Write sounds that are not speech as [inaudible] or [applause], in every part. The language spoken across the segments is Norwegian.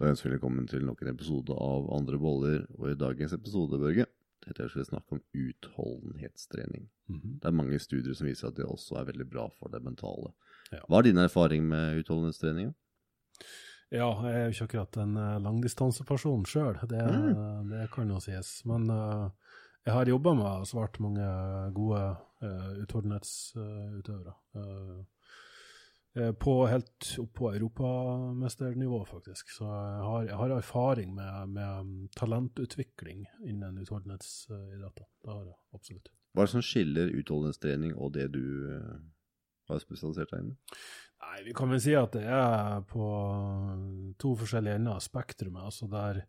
Da ønsker vi velkommen til nok en episode av Andre boller. Og i dagens episode, Børge, tenkte jeg skulle snakke om utholdenhetstrening. Mhm. Det er mange studier som viser at det også er veldig bra for det mentale. Ja. Hva er din erfaring med utholdenhetstrening? Ja, jeg er jo ikke akkurat en eh, langdistanseperson sjøl, det, det kan jo sies. Men uh, jeg har jobba med svært mange gode uh, utholdenhetsutøvere. Eh, eh, på helt opp på europamesternivå, faktisk. Så jeg har, jeg har erfaring med, med talentutvikling innen utholdenhetsidretter. Det har jeg absolutt. Hva er det som skiller utholdenhetstrening og det du eh, har spesialisert deg innen? Nei, vi kan vel si at det er på to forskjellige ender av spektrumet. Altså der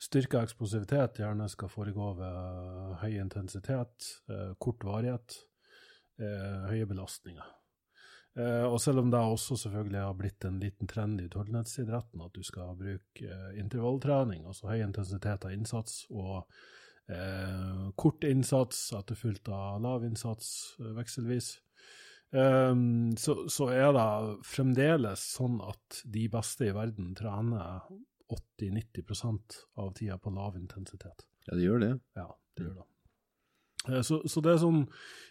styrke og eksplosivitet gjerne skal foregå ved høy intensitet, eh, kort varighet, eh, høye belastninger. Eh, og selv om det også selvfølgelig har blitt en liten trend i utholdenhetsidretten at du skal bruke eh, intervalltrening, altså høy intensitet av innsats, og eh, kort innsats etterfulgt av lav innsats vekselvis, Um, så, så er det fremdeles sånn at de beste i verden trener 80-90% av tida på lav intensitet. Ja, det gjør det. Ja, det gjør det. Eh, Så, så det er sånn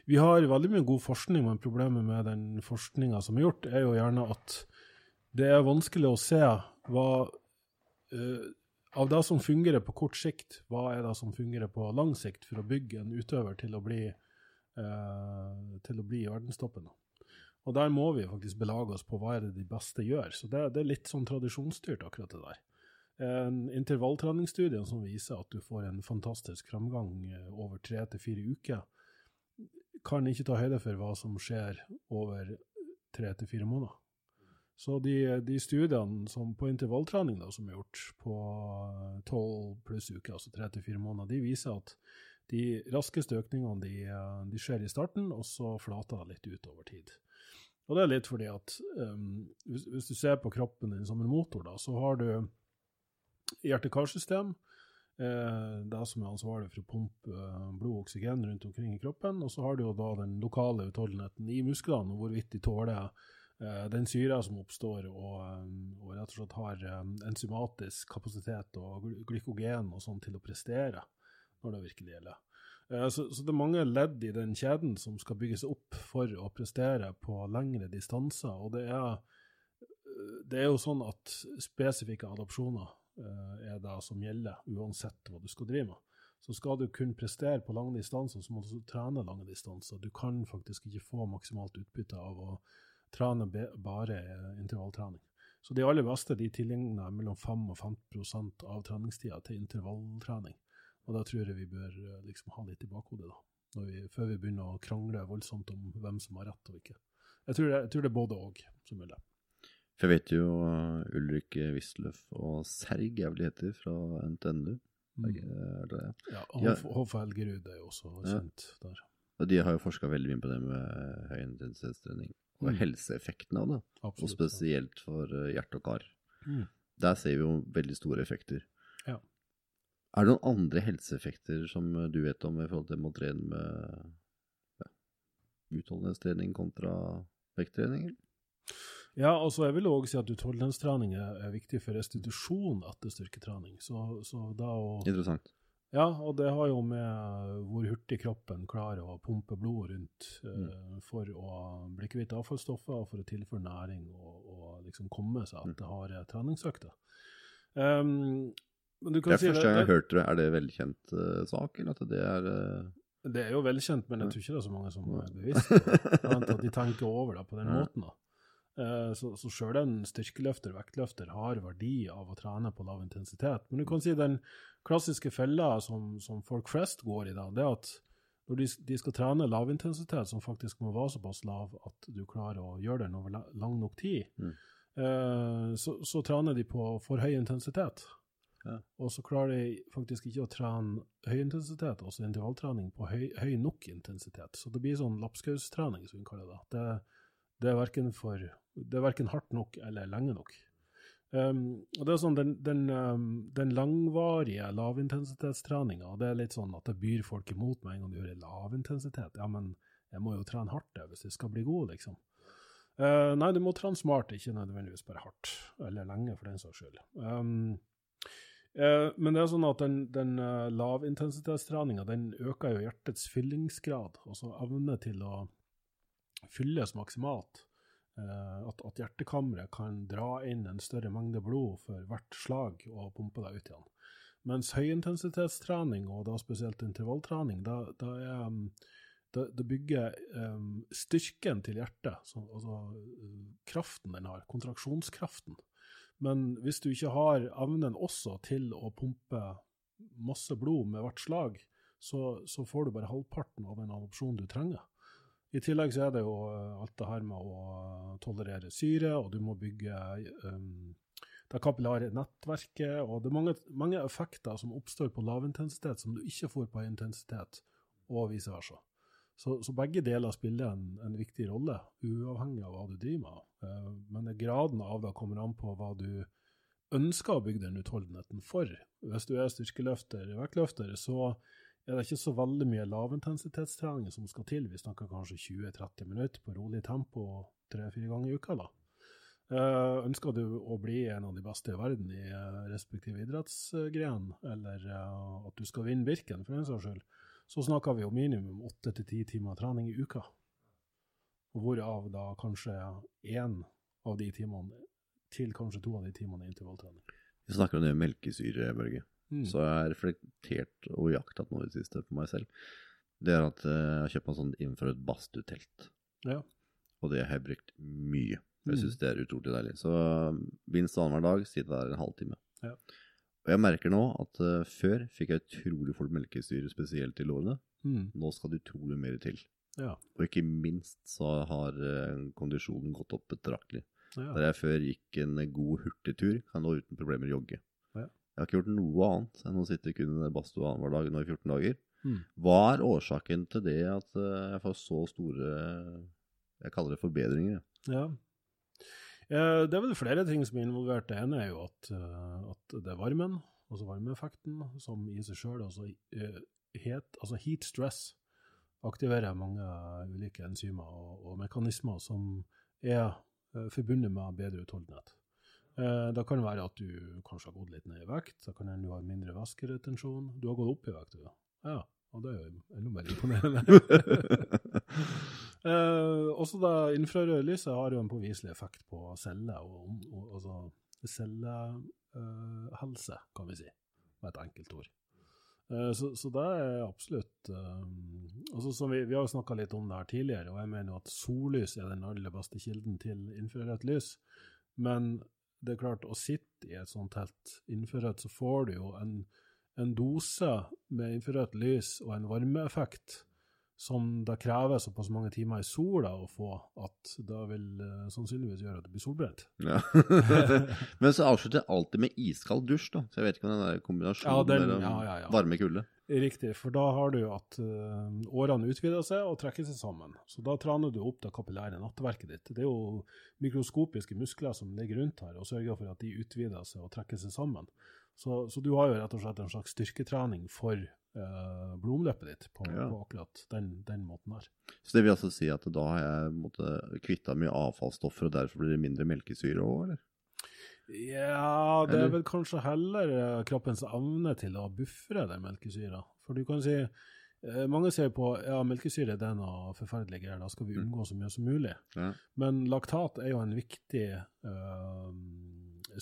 Vi har veldig mye god forskning, men problemet med den forskninga som er gjort, er jo gjerne at det er vanskelig å se hva uh, Av det som fungerer på kort sikt, hva er det som fungerer på lang sikt for å bygge en utøver til å bli, uh, til å bli verdenstoppen? Og der må vi faktisk belage oss på hva er det de beste gjør. Så det, det er litt sånn tradisjonsstyrt, akkurat det der. En intervalltreningsstudie som viser at du får en fantastisk framgang eh, over tre til fire uker, kan ikke ta høyde for hva som skjer over tre til fire måneder. Så de, de studiene som på intervalltrening da, som er gjort på tolv pluss uker, altså tre til fire måneder, de viser at de raskeste økningene de, eh, de skjer i starten, og så flater det litt ut over tid. Og det er litt fordi at um, hvis, hvis du ser på kroppen din som en motor, da, så har du hjerte-karsystem, eh, det som er ansvarlig for å pumpe eh, blod og oksygen rundt omkring i kroppen, og så har du jo da den lokale utholdenheten i musklene, og hvorvidt de tåler eh, den syra som oppstår, og, eh, og rett og slett har enzymatisk kapasitet og glykogen og sånn til å prestere når det virkelig gjelder. Så, så det er mange ledd i den kjeden som skal bygges opp for å prestere på lengre distanser, og det er, det er jo sånn at spesifikke adopsjoner er det som gjelder, uansett hva du skal drive med. Så skal du kunne prestere på lange distanser, så må du trene lange distanser. Du kan faktisk ikke få maksimalt utbytte av å trene bare eh, intervalltrening. Så de aller beste de tilegner mellom 5 og 15 av treningstida til intervalltrening. Og da tror jeg vi bør eh, liksom ha litt i bakhodet, da. Vi, før vi begynner å krangle voldsomt om hvem som har rett og ikke. Jeg tror det, jeg tror det er både og som gjelder. For jeg vet jo uh, Ulrik Wisløff og Serg er vel heter fra NTNU. Er det det? Ja, Ja. Hoff, Hoff Helgerud er jo også Ja. kjent der. Og de har jo forska veldig mye på det med høy intensitetstrening og Mm. helseeffekten av det. Og Absolutt. spesielt for hjerte og kar. Mm. Der ser vi jo veldig store effekter. Ja. Er det noen andre helseeffekter som du vet om i forhold til å trene med ja, utholdenhetstrening kontra vekttrening? eller? Ja, altså jeg vil også si at utholdenhetstrening er, viktig for restitusjon etter styrketrening. Så, så da å Interessant. Ja, og det har jo med hvor hurtig kroppen klarer å pumpe blod rundt eh, for å bli kvitt avfallsstoffer og for å tilføre næring og, og liksom komme seg etter harde treningsøkter. Um, men du Det er si første gang jeg har hørt det. Er det velkjent uh, sak, eller at det er uh, det er jo velkjent, men jeg tror ikke det er så mange som er bevisst på det. At de [laughs] tenker over det på den måten. da. Eh, Så, så sjøl en styrkeløfter, vektløfter, har verdi av å trene på lav intensitet. Men du kan si den klassiske fella som, som folk flest går i, da, det er at når de, de skal trene lav intensitet, som faktisk må være såpass lav at du klarer å gjøre den over lang nok tid, Mm. eh, så, så trener de på for høy intensitet. Ja. Og så klarer de faktisk ikke å trene høy intensitet, altså intervalltrening, på høy, høy nok intensitet. Så det blir sånn lapskaustrening, som vi kaller det. Det, det er verken for det er verken hardt nok eller lenge nok. Um, og det er sånn, Den, den, um, den langvarige lavintensitetstreninga, det er litt sånn at det byr folk imot med en gang du hører lavintensitet. Ja, men jeg må jo trene hardt det hvis jeg skal bli god, liksom. Uh, nei, du må trene smart, ikke nødvendigvis bare hardt, eller lenge, for den saks skyld. Um, uh, men det er sånn at den, den uh, lavintensitetstreninga den øker jo hjertets fyllingsgrad, altså evne til å fylles maksimalt. Uh, at, at hjertekammeret kan dra inn en større mengde blod for hvert slag og pumpe deg ut igjen. Mens høyintensitetstrening, og da spesielt intervalltrening, da, da er um, det, det, bygger um, styrken til hjertet, så, altså uh, kraften den har, kontraksjonskraften. Men hvis du ikke har evnen også til å pumpe masse blod med hvert slag, så, så får du bare halvparten av den adopsjonen du trenger. I tillegg så er det jo alt det her med å tolerere syre, og du må bygge um, det kapillare nettverket, og det er mange, mange, effekter som oppstår på lavintensitet som du ikke får på intensitet, og vice versa. Så, så begge deler spiller en, en, viktig rolle, uavhengig av hva du driver med. Uh, men graden av det kommer an på hva du ønsker å bygge den utholdenheten for. Hvis du er styrkeløfter, vektløfter, så er det ikke så veldig mye lavintensitetstrening som skal til. Vi snakker kanskje 20-30 minutter på rolig tempo tre-fire ganger i uka. da. Uh, ønsker du å bli en av de beste i verden i uh, respektive idrettsgren, eller uh, at du skal vinne Birken, for den saks skyld, så snakker vi om minimum åtte til ti timer trening i uka. Og hvorav da kanskje én av de timene til kanskje to av de timene er intervalltrening. Vi snakker om det melkesyre, Børge. Mm. Så jeg har reflektert og jaktet noe i det siste på meg selv. Det er at jeg har kjøpt meg sånn et badstutelt. Ja. Og det har jeg brukt mye. Jeg mm. syns det er utrolig deilig. Så minst annenhver dag sitte der en halvtime. Ja. Og jeg merker nå at uh, før fikk jeg utrolig fort melkesyre, spesielt i lårene. Mm. Nå skal det utrolig mer til. Ja. Og ikke minst så har uh, kondisjonen gått opp betraktelig. Ja. Der jeg før gikk en god hurtigtur, kan nå uten problemer jogge. Jeg har ikke gjort noe annet enn å sitte kun i badstua annenhver dag nå i 14 dager. Mm. Hva er årsaken til det at uh, jeg får så store Jeg kaller det forbedringer. Ja. Eh, det er vel flere ting som er involvert. Det ene er jo at, eh, at det er varmen, altså varmeeffekten, som i seg sjøl altså, eh, altså heat stress aktiverer mange ulike enzymer og, og mekanismer som er forbundet med bedre utholdenhet. Det kan være at du kanskje har gått litt ned i vekt, da kan hende du har mindre væskeretensjon. Du har gått opp i vekt, du. Ja, og det er jo enda mer imponerende. [laughs] Eh, også infrarøde lyset har jo en påviselig effekt på celler, og, og, altså cellehelse, eh, kan vi si, med et enkelt ord. Eh, så, så, det er absolutt uh, altså vi, vi, har jo snakka litt om det her tidligere, og jeg mener jo at sollys er den aller beste kilden til infrarødt lys. Men det er klart, å sitte i et sånt telt infrarødt, så får du jo en, en dose med infrarødt lys og en varmeeffekt som det krever såpass mange timer i sola å få at det vil uh, sannsynligvis gjøre at du blir solbrent. Ja. [laughs] Men så avslutter jeg alltid med iskald dusj, da. Så jeg vet ikke om den der kombinasjonen ja, den, mellom ja, ja, varme kulde. Riktig, for da har du at uh, årene utvider seg og trekker seg sammen. Så da trener du opp det kapillære nattverket ditt. Det er jo mikroskopiske muskler som ligger rundt her og sørger for at de utvider seg og trekker seg sammen. Så, så du har jo rett og slett en slags styrketrening for eh, blodomløpet ditt på, ja. på akkurat den, den, måten her. Så det vil altså si at da har jeg kvitta mye avfallsstoffer, og derfor blir det mindre melkesyre òg, eller? Ja, det er vel kanskje heller uh, kroppens evne til å buffre den melkesyra. For du kan si uh, mange ser på ja, melkesyre det er noe forferdelig greier, da skal vi mm. unngå så mye som mulig. Ja. Men laktat er jo en viktig uh,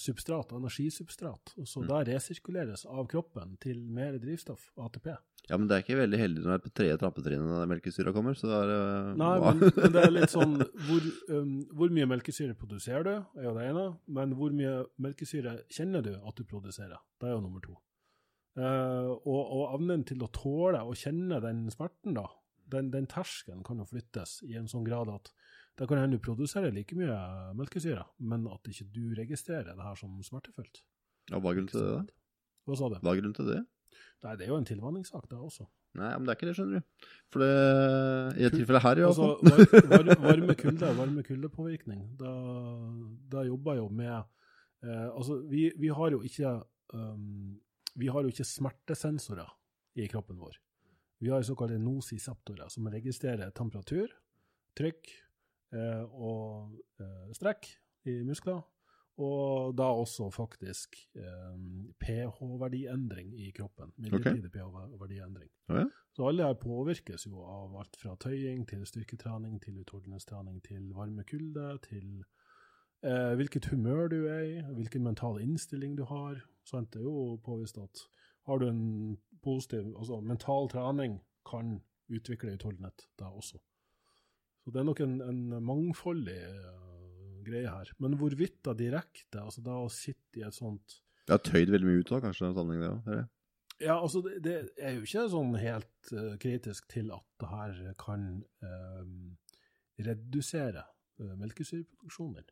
substrat, energisubstrat. Og så mm. da resirkuleres av kroppen til mer drivstoff, ATP. Ja, men det er ikke veldig heldig når det er på tredje trappetrinnet når melkesyra kommer, så det er uh, Nei, men, men, det er litt sånn hvor, um, hvor, mye melkesyre produserer du, er jo det ene. Men hvor mye melkesyre kjenner du at du produserer? Det er jo nummer to. Uh, og, og, evnen til å tåle og kjenne den smerten, da, den, den terskelen kan jo flyttes i en sånn grad at da kan hende du produserer like mye melkesyre, men at ikke du registrerer det her som smertefullt. Ja, Hva er grunnen til det? da? Hva sa du? Hva er grunnen til det? Nei, Det er jo en tilvanningssak, det også. Nei, men det er ikke det, skjønner du. For det, i dette tilfellet her, i altså, var, [laughs] varme kulde, varme kuldepåvirkning, da, da jobber jeg jo med eh, Altså, vi, vi, har jo ikke um, Vi har jo ikke smertesensorer i kroppen vår. Vi har såkalte nosiseptorer, som registrerer temperatur, trykk, og eh, strekk i muskler. Og da også faktisk eh, pH-verdiendring i kroppen. Midlertidig pH-verdiendring. Ja. Så alle her påvirkes jo av alt fra tøying til styrketrening til utholdenhetstrening til varme kulde til eh, hvilket humør du er i, hvilken mental innstilling du har. Sant? Det er jo påvist at har du en positiv Altså mental trening kan utvikle utholdenhet da også. Så det er nok en, en mangfoldig uh, greie her. Men hvorvidt da direkte, altså da å sitte i et sånt Det har tøyd veldig mye ut da, kanskje, sammenheng det òg? Ja, altså det, det er jo ikke sånn helt uh, kritisk til at det her kan uh, redusere uh, melkesyreproduksjonen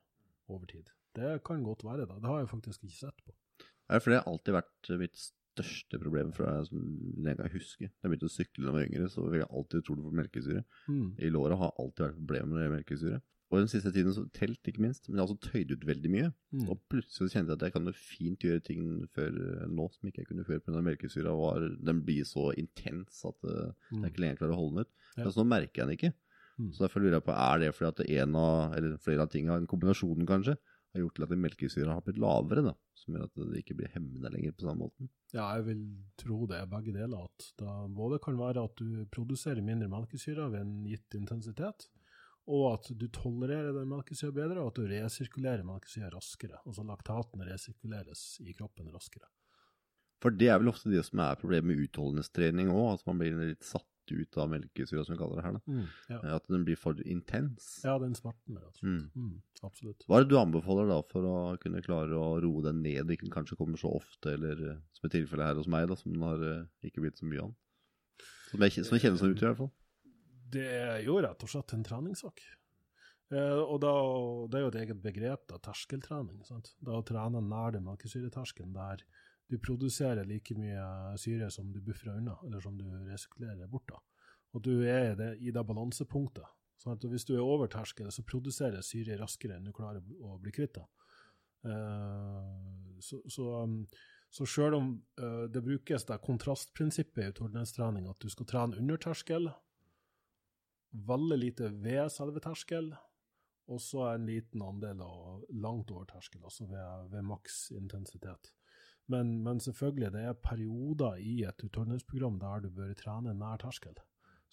over tid. Det kan godt være da. Det har jeg faktisk ikke sett på. Ja, for det har alltid vært mitt største problem fra jeg, som jeg kan huske. Da jeg begynte å sykle da jeg var yngre, så fikk jeg alltid trodd på melkesyre. Mm. I låra har alltid vært problemer med melkesyre. Og den siste tiden så telt, ikke minst. Men jeg har også tøyd ut veldig mye. Mm. Og plutselig kjente jeg at jeg kan fint gjøre ting før eh, nå som ikke jeg kunne før pga. melkesyra. var- Den blir så intens at eh, Mm. jeg ikke lenger klarer å holde den ut. Ja. Altså, nå merker jeg den ikke. Mm. Så derfor lurer jeg på, er det fordi at en av, eller flere av tingene, en kombinasjonen kanskje, har gjort til at melkesyra har blitt lavere, da, som gjør at det ikke blir hemmende lenger på samme måten. Ja, jeg vil tro det er begge deler. At da både kan være at du produserer mindre melkesyre ved en gitt intensitet, og at du tolererer den melkesyra bedre, og at du resirkulerer melkesyra raskere. Altså laktaten resirkuleres i kroppen raskere. For det er vel ofte det som er problemet med utholdenhetstrening òg, at man blir litt satt ut av melkesyra, som vi kaller det her. da. Ja. At den blir for intens. ja, den smerten, og slett. Mm, absolutt. Hva er det du anbefaler da for å kunne klare å roe den ned, ikke kanskje kommer så ofte, eller eh, som i tilfellet her hos meg, da, som den har eh, ikke blitt så mye av? Som, jeg, som kjennes ut i hvert fall. Det er jo rett og slett en treningssak. Eh, og da, det er jo et eget begrep, da, terskeltrening. Sant? Da å trene nær den melkesyreterskelen der du produserer like mye syre som du buffer unna, eller som du resirkulerer bort. da. Og du er det, i det balansepunktet. Sånn at hvis du er over terskelen, så produserer syre raskere enn du klarer å bli kvitt det. Uh, så, så, um, så selv om uh, det brukes det kontrastprinsippet i utholdenhetstrening, at du skal trene under terskel, veldig lite ved selve terskel, og så en liten andel av langt over terskel, altså ved, ved maks intensitet. Men, men selvfølgelig, det er perioder i et utholdenhetsprogram der du bør trene nær terskel.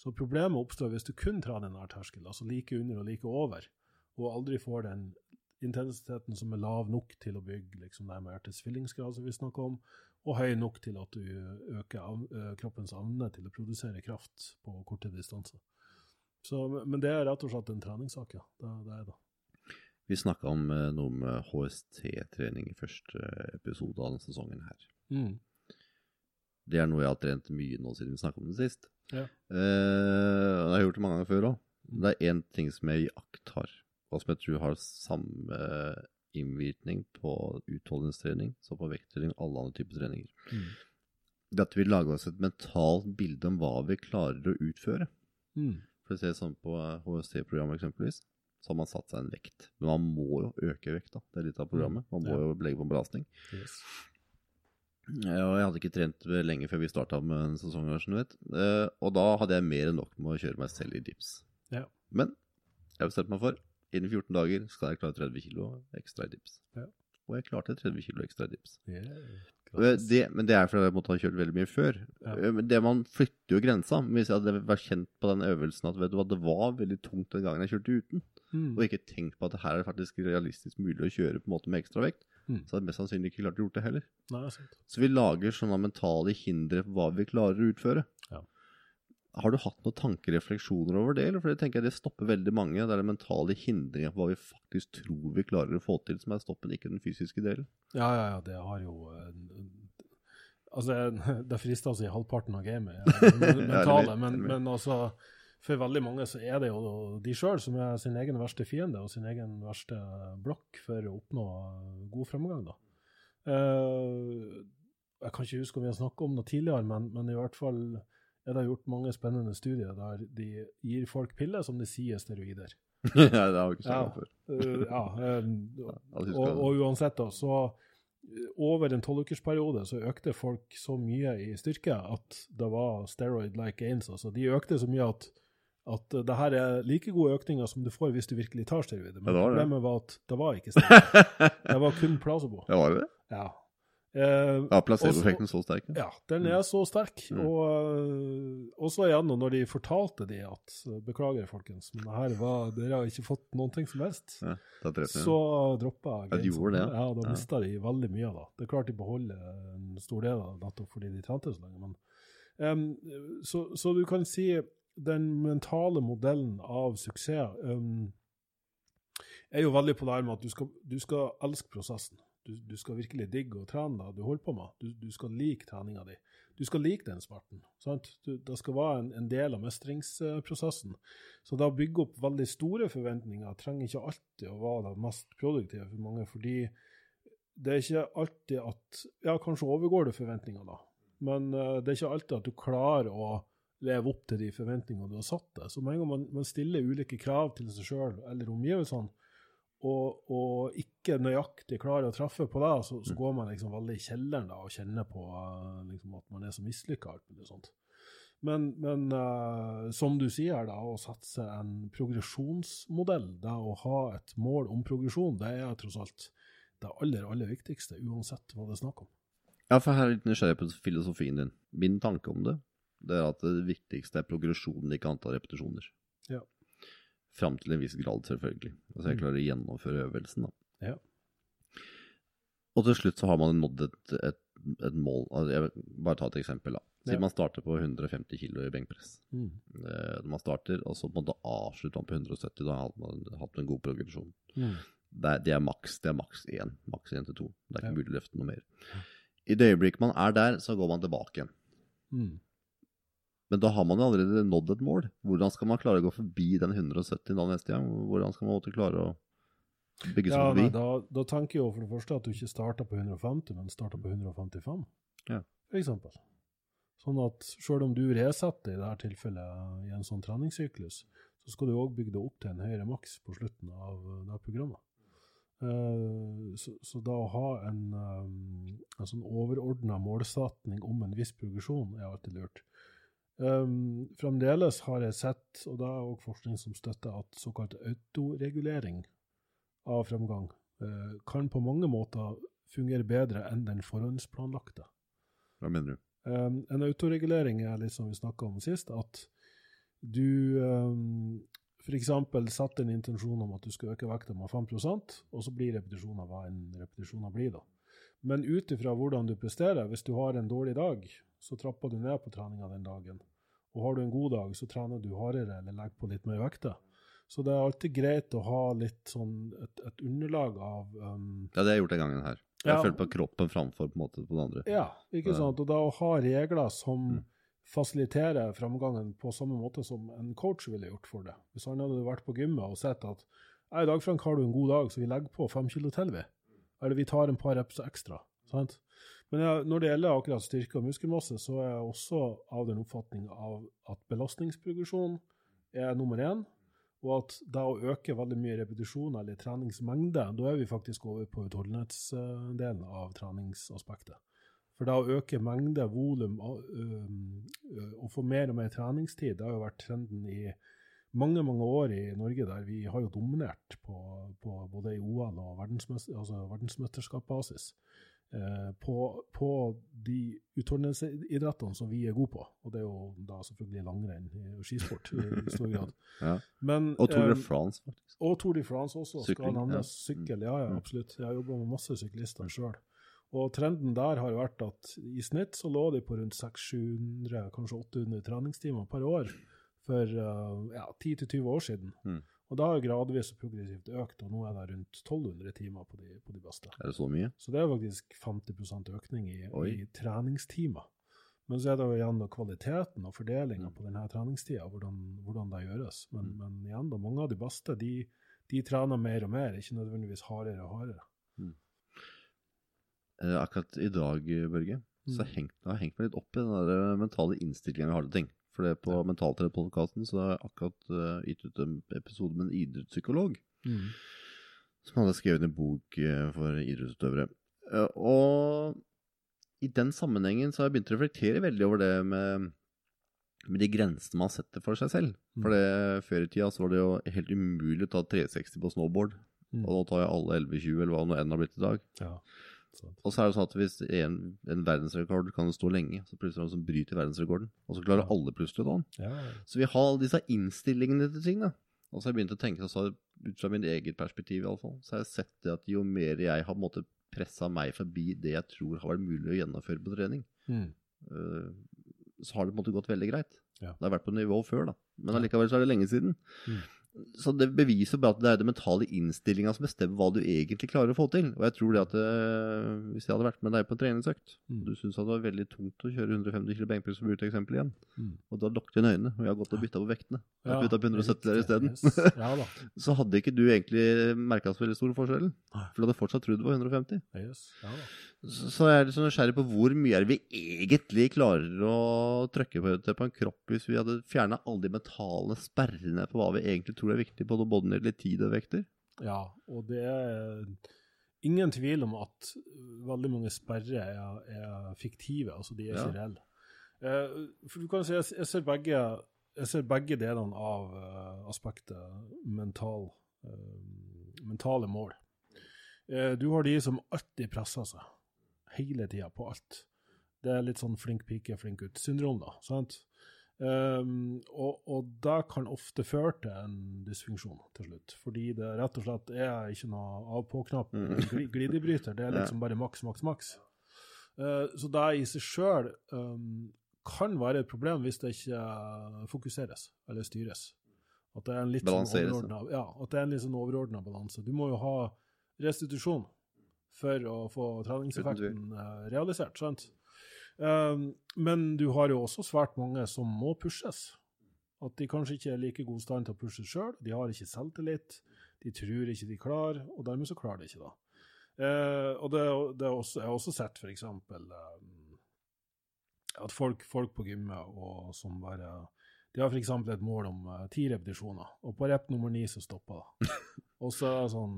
Så problemet oppstår hvis du kun trener nær terskel, altså like under og like over, og aldri får den intensiteten som er lav nok til å bygge liksom, det med hjertets fyllingsgrad som vi snakker om, og høy nok til at du øker kroppens evne til å produsere kraft på korte distanser. Så, men det er rett og slett en treningssak, ja. Det, det er det. Vi snakka om eh, noe med HST-trening i første episode av denne sesongen her. Mm. Det er noe jeg har trent mye nå siden vi snakka om det sist. Ja. Eh, jeg har gjort det mange ganger før òg. Det er én ting som jeg iakttar, og som jeg tror har samme innvirkning på utholdenhetstrening som på vekttrening og alle andre typer treninger. Mm. Det at vi lager oss et mentalt bilde om hva vi klarer å utføre. Mm. For å se sånn på HST-programmet eksempelvis, så har man satt seg en vekt. Men man må jo øke vekta. Det er litt av programmet. Man må Ja. jo legge på en belastning. Yes. Ja, jeg hadde ikke trent lenge før vi starta med en sesong. Eh, Og da hadde jeg mer enn nok med å kjøre meg selv i dips. Ja. Men jeg bestemte meg for innen 14 dager skal jeg klare 30 kilo ekstra i dips. Ja. Og jeg klarte 30 kilo ekstra i dips. Yeah. Det, men det er fordi jeg måtte ha kjørt veldig mye før. Ja. Eh, Men det man flytter jo grensa. Men Hvis jeg hadde vært kjent på den øvelsen at vet du hva, det var veldig tungt den gangen jeg kjørte uten, Mm. og ikke tenkt på at det her er faktisk realistisk mulig å kjøre på en måte med ekstra vekt, Mm. så hadde jeg mest sannsynlig ikke klart å gjort det heller. Nei, det Så vi lager sånne mentale hindre for hva vi klarer å utføre. Ja. Har du hatt noen tankerefleksjoner over det? Eller? For det tenker jeg det stopper veldig mange. Det er det mentale hindringer på hva vi faktisk tror vi klarer å få til, som er stoppen, ikke den fysiske delen. Ja, ja, ja, det har jo eh, Altså, [laughs] det frister å si halvparten av gamet [laughs] mentale, men, men altså For veldig mange så er det jo de sjøl som er sin egen verste fiende og sin egen verste blokk for å oppnå god fremgang, da. Eh, jeg kan ikke huske om vi har snakket om det tidligere, men, men i hvert fall er det gjort mange spennende studier der de gir folk piller som de sier steroider. [laughs] ja, det har vi ikke snakket om før. [laughs] Eh, ja, eh, og, og uansett, da, så eh, over en tolvukersperiode så økte folk så mye i styrke at det var steroid-like gains. Altså, de økte så mye at, At det her er like gode økninger som du får hvis du virkelig tar steroider. Men Ja, det var det. problemet var at det var ikke steroider. [laughs] det var kun placebo. Ja, var det det? Ja. Eh, Ja, placeboeffekten så sterk. ja. den er så sterk. Mm. Og og så igjen når de fortalte de at øh, Beklager, folkens, men her var, dere har ikke fått noen ting som helst. Ja, så droppa jeg. Ja, de gjorde det, ja. Ja, da mista de veldig mye av det. Er klart de beholder en stor del av det nettopp fordi de trente så lenge. Men, um, så, så du kan si den mentale modellen av suksess um, er jo veldig på det her med at du skal, du skal elske prosessen. Du, du skal virkelig digge å trene det du holder på med. Du, du skal like treninga di. Du skal like den smerten. Sant? Du, det skal være en, en del av mestringsprosessen. Så det å bygge opp veldig store forventninger trenger ikke alltid å være det mest produktive for mange, fordi det er ikke alltid at Ja, kanskje overgår du forventningene, da. Men uh, det er ikke alltid at du klarer å leve opp til de forventningene du har satt deg. Så med en gang man, man stiller ulike krav til seg sjøl eller omgivelsene, og, og ikke nøyaktig klarer å treffe på det, så, så går man liksom veldig i kjelleren da, og kjenner på eh, liksom at man er så mislykka. Men, men uh, som du sier, da, å satse en progresjonsmodell, det å ha et mål om progresjon, det er tross alt det aller, aller viktigste, uansett hva det er snakk om. Ja, for her er litt nysgjerrig på filosofien din. Min tanke om det, det er at det viktigste er progresjonen, ikke antall repetisjoner. Ja. Fram til en viss grad, selvfølgelig. Altså jeg Mm. klarer å gjennomføre øvelsen, da. Ja. Og til slutt så har man nådd et, et, et mål. Altså jeg bare ta et eksempel, da. Si Ja. man starter på 150 kg i benkpress. Mm. Eh, man starter, og så på en måte avslutter man på 170, da har man hatt en god progresjon. Mm. Det det er maks det er maks én. Maks én til to. Det er ikke Ja. mulig å løfte noe mer. I det øyeblikket man er der, så går man tilbake igjen. Mm. Men da har man jo allerede nådd et mål. Hvordan skal man klare å gå forbi den 170 da neste gang? Hvordan skal man klare å bygge seg Ja, forbi? nei, da, da tenker jeg jo for det første at du ikke starter på 150, men starter på 155, Ja. eksempel. Sånn at selv om du resetter i dette tilfellet i en sånn treningssyklus, så skal du òg bygge det opp til en høyere maks på slutten av eh, det programmet. Eh, så, så da å ha en, eh, en sånn overordna målsetning om en viss progresjon er alltid lurt. Um, fremdeles har jeg sett, og det er òg forskning som støtter, at såkalt autoregulering av fremgang uh, kan på mange måter fungere bedre enn den forhåndsplanlagte. Hva mener du? Um, en autoregulering er litt som vi snakka om sist, at du um, f.eks. setter en intensjon om at du skal øke vekta med 5% og så blir repetisjoner hva enn repetisjoner blir. da. Men ut ifra hvordan du presterer, hvis du har en dårlig dag, så trapper du ned på treninga den dagen. Og har du en god dag, så trener du hardere eller legger på litt mer vekter. Så det er alltid greit å ha litt sånn et, et underlag av um, Ja, det har jeg gjort den gangen her. Jeg Ja. følte på kroppen framfor på en måte på det andre. Ja, ikke sant. Og da å ha regler som Mm. fasiliterer framgangen på samme måte som en coach ville gjort for det. Hvis han hadde vært på gymmet og sett at «Nei, i dag Frank, har du en god dag, så vi legger på fem kilo til, vi. Eller vi tar en par reps ekstra. sant? Men jeg, når det gjelder akkurat styrke og muskelmasse, så er jeg også av den oppfatning av at belastningsprogresjon er nummer én. Og at det å øke veldig mye repetisjon eller treningsmengde, da er vi faktisk over på utholdenhetsdelen av treningsaspektet. For det å øke mengde, volum og, øhm, og få mer og mer treningstid, det har jo vært trenden i mange mange år i Norge, der vi har jo dominert på, på både i OL og verdensmester, altså verdensmesterskapsbasis. Eh, på, på de utholdenhetsidrettene som vi er gode på, og det er jo da selvfølgelig langrenn og skisport i, [laughs] stor grad. Ja. Men, Og Tour de eh, France, faktisk. og Tour de France også, Sykling, ja. Sykkel, ja, ja, Mm. absolutt. Jeg har jobba med masse syklister sjøl. Og trenden der har vært at i snitt så lå de på rundt 600-700, kanskje 800 treningstimer per år for eh, ja, 10-20 år siden. Mm. Og da har gradvis og progressivt økt, og nå er det rundt 1200 timer på de, på de beste. Er det så mye? Så det er faktisk 50% økning i, i treningstimer. Men så er det jo igjen da kvaliteten og fordelinga Mm. på denne treningstida, hvordan, hvordan det gjøres. Men, Mm. men igjen, da, mange av de beste de, de trener mer og mer, ikke nødvendigvis hardere og hardere. Mm. akkurat i dag, Børge, så Mm. har jeg hengt meg litt opp i den der mentale innstillingen vi har til ting. For det er på Ja. Mentaltreff-podkasten så har jeg akkurat uh, gitt ut en episode med en idrettspsykolog Mm. som hadde skrevet en bok uh, for idrettsutøvere. Uh, og i den sammenhengen så har jeg begynt å reflektere veldig over det med med de grensene man setter for seg selv. Mm. For det, før i tida så var det jo helt umulig å ta 360 på snowboard. Mm. Og nå tar jeg alle 1120, eller hva nå enn har blitt i dag. Ja. Og så er det sånn at hvis en, en verdensrekord kan stå lenge, så plutselig er det noen som bryter verdensrekorden. Og så klarer alle plutselig å. Ja, Så vi har alle disse innstillingene til ting, da. Og så har jeg begynt å tenke, så ut fra min eget perspektiv iallfall, så har jeg sett det at jo mer jeg har på pressa meg forbi det jeg tror har vært mulig å gjennomføre på trening, mm. uh, så har det på en måte gått veldig greit. Ja. Det har vært på nivå før, da. Men allikevel så er det lenge siden. Mm. Så det beviser bare at det er det mentale innstillinga som bestemmer hva du egentlig klarer å få til. Og jeg tror det at øh, hvis jeg hadde vært med deg på en treningsøkt, Mm. du syntes det var veldig tungt å kjøre 150 kg benkpress som eksempel igjen, Mm. og da lukket dine øyne, og jeg har gått og bytta på vektene, jeg har putta på 170 der isteden, Yes. Ja [laughs] så hadde ikke du egentlig merka så veldig stor forskjell. For du hadde fortsatt trodd det var 150. Yes. Ja da. Så, jeg er litt sånn nysgjerrig på hvor mye er det vi egentlig klarer å trykke på, på en kropp hvis vi hadde fjerna alle de mentale sperrene på hva vi egentlig tror er viktig, både både når det gjelder tid og vekter. Ja, og det er ingen tvil om at veldig mange sperrer er, er fiktive, altså de er Ja. ikke reelle. Uh, for du kan si, jeg, jeg, ser begge, jeg ser begge delene av uh, aspektet mental, uh, mentale mål. Du har de som alltid presser seg, hele tida på alt. Det er litt sånn flink pike, flink gutt-syndrom, da. sant? Um, og, og det kan ofte føre til en dysfunksjon til slutt, fordi det rett og slett er ikke noe av-på-knapp Mm. gli- glidebryter, det er liksom bare maks, maks, maks. Uh, så det i seg sjøl um, kan være et problem hvis det ikke fokuseres eller styres. At det er en litt sånn overordna ja, sånn overordna balanse. Du må jo ha restitusjon for å få treningseffekten eh, realisert. sant? Um, men du har jo også svært mange som må pushes. At de kanskje ikke er like god stand til å pushe sjøl. De har ikke selvtillit. De tror ikke de klarer, og dermed så klarer de ikke det. Eh, og det, det er også, jeg har også sett f.eks. Um, at folk, folk på gymmet og som bare De har f.eks. et mål om eh, ti repetisjoner, og på rep nummer ni så stopper det. [laughs] og så er det sånn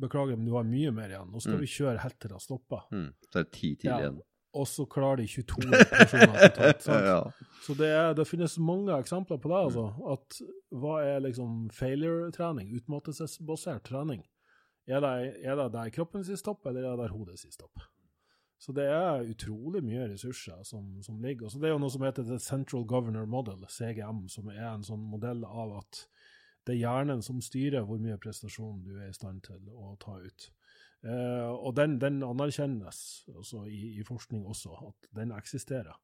Beklager, men du har mye mer igjen. Nå skal Mm. vi kjøre helt til det stopper. Mm. Så er det ti til Ja. igjen. Og så klarer de 22 personer totalt. [laughs] ja. Så det, er, det finnes mange eksempler på det. altså, at Hva er liksom failure-trening? Utmattelsesbasert trening. Er det, er det der kroppen sier stopp, eller er det der hodet sier stopp? Så det er utrolig mye ressurser som, som ligger. Så det er jo noe som heter The Central Governor Model, CGM, som er en sånn modell av at det er hjernen som styrer hvor mye prestasjon du er i stand til å ta ut. Eh, og den, den anerkjennes i, i forskning også, at den eksisterer.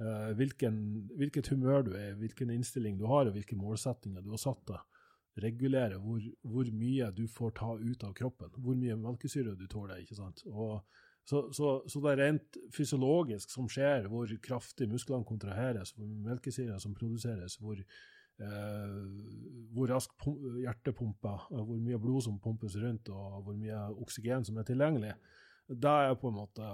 Eh, hvilken, hvilket humør du er hvilken innstilling du har, og hvilke målsettinger du har satt deg, regulerer hvor, hvor mye du får ta ut av kroppen, hvor mye melkesyre du tåler. ikke sant? Og så, så, så det er rent fysiologisk som skjer, hvor kraftig musklene kontraheres, hvor melkesyre som produseres, hvor, hvor raskt hjertet pumper, hvor mye blod som pumpes rundt, og hvor mye oksygen som er tilgjengelig. Det er på en måte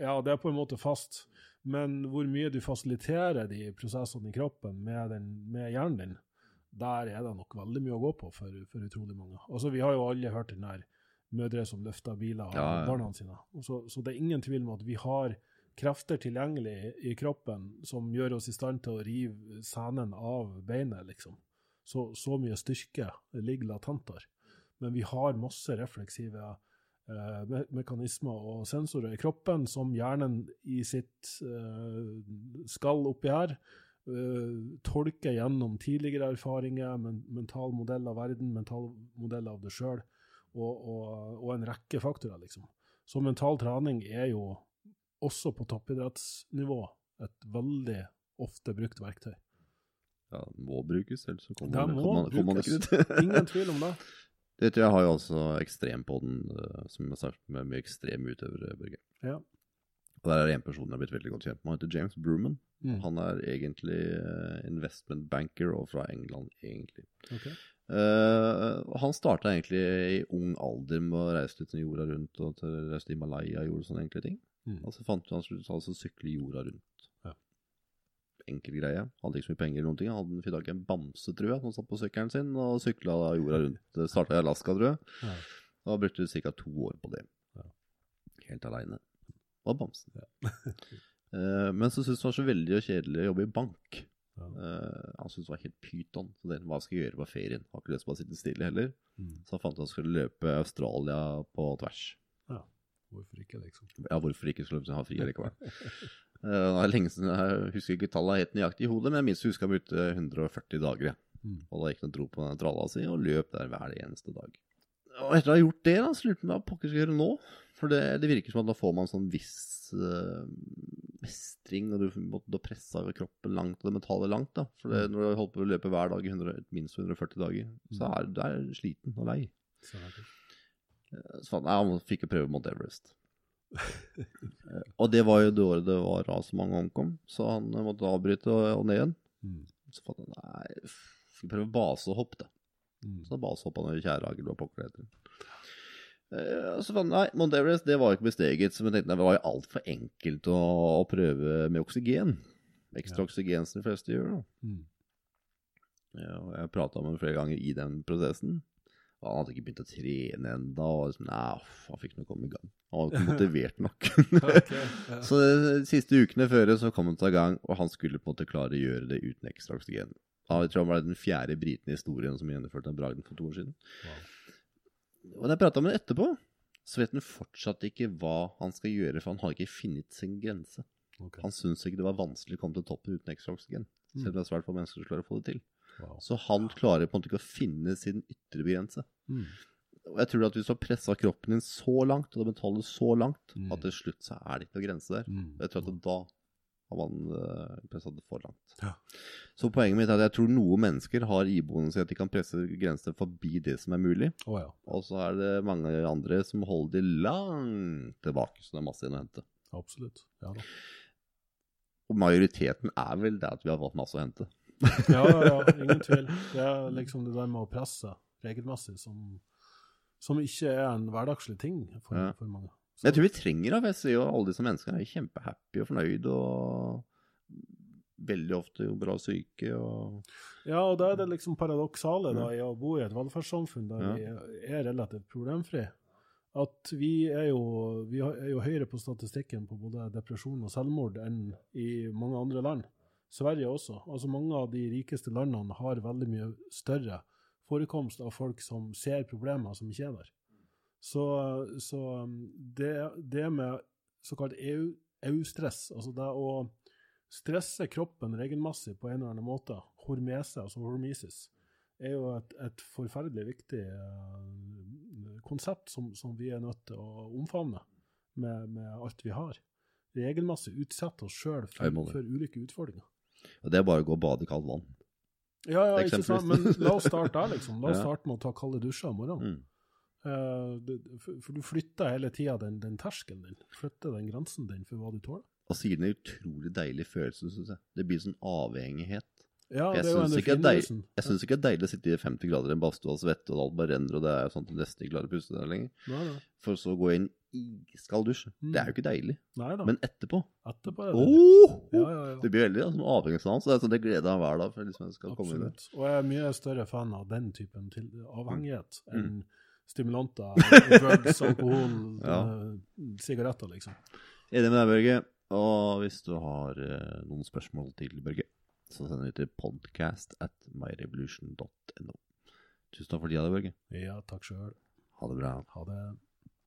ja, det er på en måte fast, men hvor mye du fasiliterer de prosessene i kroppen med, den, med hjernen din, der er det nok veldig mye å gå på for, for utrolig mange. Altså, Vi har jo alle hørt den der mødre som løfter biler av Ja, ja. barna sine. Så, så det er ingen tvil om at vi har krefter tilgjengelig i kroppen som gjør oss i stand til å rive senen av beinet, liksom. Så, så mye styrke ligger latent der. Men vi har masse refleksive eh, me mekanismer og sensorer i kroppen som hjernen i sitt eh, skall oppi her eh, tolker gjennom tidligere erfaringer, men, mental modell av verden, mental modell av det sjøl, og, og, og en rekke faktorer, liksom. Så mental trening er jo også på toppidrettsnivå et veldig ofte brukt verktøy. ja, må brukes, ellers så kommer man, må man, kommer man ikke ut. [laughs] Ingen tvil om det. Det tror jeg har jo altså Ekstrempodden, den, som jeg har sagt med mye ekstreme utøvere, Børge. Ja. Og der er det en person jeg har blitt veldig godt kjent med, han heter James Bruman. Mm. Han er egentlig eh, investment banker og fra England, egentlig. Ok. Uh, han starta egentlig i ung alder med å reise litt jorda rundt, og til, reiste til Himalaya og gjorde sånne enkle ting. Mm. Og så fant han ut han skulle sykle jorda rundt. Ja. Enkel greie. Hadde ikke så mye penger eller noen ting. Hadde tak i en bamse, tror jeg, som satt på sykkelen sin og sykla jorda rundt. Starta i Alaska, tror jeg. Ja. Da brukte ca. to år på det. Ja. Helt aleine. Og bamsen. [laughs] Eh, men så syntes han det var så veldig kjedelig å jobbe i bank. Ja. Eh, han syntes det var helt pyton. Så det, hva skal jeg gjøre på ferien? Har ikke lyst til å sitte stille heller. Mm. Så han fant ut at han skulle løpe Australia på tvers. ja. Hvorfor ikke, liksom? Ja, hvorfor ikke skulle han ha fri likevel? Eh, det er lenge siden, Jeg husker ikke tallet helt nøyaktig i hodet, men jeg minst husker han brukte 140 dager. Ja. Mm. Og da gikk han og dro på den tralla si og løp der hver eneste dag. Og etter å ha gjort det, da, så lurte jeg på hva pokker skal gjøre nå. For det, det virker som at da får man sånn viss uh, mestring, og du da pressa kroppen langt og det mentale langt. da. For det, når du holdt på å løpe hver dag i minst 140 dager, så er du sliten og lei. Så er det. Så fant jeg han fikk jo prøve Mount Everest. Eh, og det var jo det året det var ras så mange omkom, så han eh, måtte avbryte og, og ned igjen. Mm. Så fant jeg nei, skal prøve basehopp, da. Mm. Så da basehoppa han i Kjæragel og pokker det. Eh, så fant jeg nei, Mount Everest det var ikke besteget, så jeg tenkte det var jo altfor enkelt å, å prøve med oksygen. Ekstra Ja. oksygen som de fleste gjør. da. Mm. Ja, og jeg prata med ham flere ganger i den prosessen. Han hadde ikke begynt å trene ennå. Liksom, han fikk ikke komme i gang. Han var [laughs] ikke motivert nok. okay, ja. [laughs] så de siste ukene før så kom han til gang, og han skulle på en måte klare å gjøre det uten ekstra oksygen. Jeg tror han var den fjerde briten i historien som gjennomførte den bragden for to år siden. Wow. Og da jeg prata med ham etterpå, så vet han fortsatt ikke hva han skal gjøre, for han har ikke funnet sin grense. Okay. Han syns ikke det var vanskelig å komme til toppen uten ekstra oksygen. Selv om det er svært få mennesker som klarer å få det til. Wow. Så han klarer på en måte ikke å finne sin ytre grense. Mm. Og jeg tror at hvis du har pressa kroppen din så langt, og det mentale så langt, Mm. at til slutt så er det ikke noen grense der. Mm. Jeg tror at da har man uh, pressa det for langt. Ja. Så poenget mitt er at jeg tror noen mennesker har iboende seg at de kan presse grenser forbi det som er mulig. Oh, ja, Og så er det mange andre som holder de langt tilbake, så det er masse igjen å hente. absolutt. Ja da. Og majoriteten er vel det at vi har fått masse å hente. Ja, ja, ja, [laughs] ingen tvil. Det er liksom det der med å presse regelmessig som, som ikke er en hverdagslig ting for, Ja. for mange. Så. jeg tror vi trenger det. Jeg ser jo alle disse menneskene er kjempehappy og fornøyd og veldig ofte jo bra syke og Ja, og da er det liksom paradoksale da, i å bo i et velferdssamfunn der Ja. vi er relativt problemfri. At vi er jo, vi er jo høyere på statistikken på både depresjon og selvmord enn i mange andre land. Sverige også. Altså Mange av de rikeste landene har veldig mye større forekomst av folk som ser problemer som ikke er der. Så, så um, det, det med såkalt EU EU-stress, altså det å stresse kroppen regelmessig på en eller annen måte, hormese, altså hormesis, er jo et, et forferdelig viktig uh, konsept som, som vi er nødt til å omfavne med, med alt vi har. Regelmessig utsette oss sjøl for, for ulike utfordringer. Og det er bare å gå og bade i kaldt vann. Ja, ja, ikke sant? Men la oss starte der, liksom. La oss [laughs] starte med å ta kalde dusjer om morgenen. Mm. Uh, det- for, for du flytter hele tida den, den terskelen din. Flytter den grensen din for hva du tåler. Og siden det er utrolig deilig følelse, syns jeg. Det blir sånn avhengighet. Ja, Jeg syns ikke det er deilig- å sitte i 50 grader i en badstue og svette, og alt bare renner, og det er sånn at du nesten ikke klarer å puste der lenger. Nei, nei. For så å gå inn i iskald dusj. Mm. Det er jo ikke deilig. Nei. Men etterpå etterpå er det oh! Ja, ja, ja. Det blir veldig sånn avhengighetsnavn, så det, sånn, det gleder jeg meg hver dag. For liksom jeg skal komme inn. Absolutt. Og jeg er mye større fan av den typen til avhengighet Mm. enn stimulanter, [laughs] drugs, alkohol, [laughs] Ja. eh, sigaretter, liksom. Enig med deg, Børge. Og hvis du har eh, noen spørsmål til Børge, så sender du til podcast at myrevolution.no. Tusen takk for tida, Børge. Ja, takk sjøl. Ha det bra. Ha det.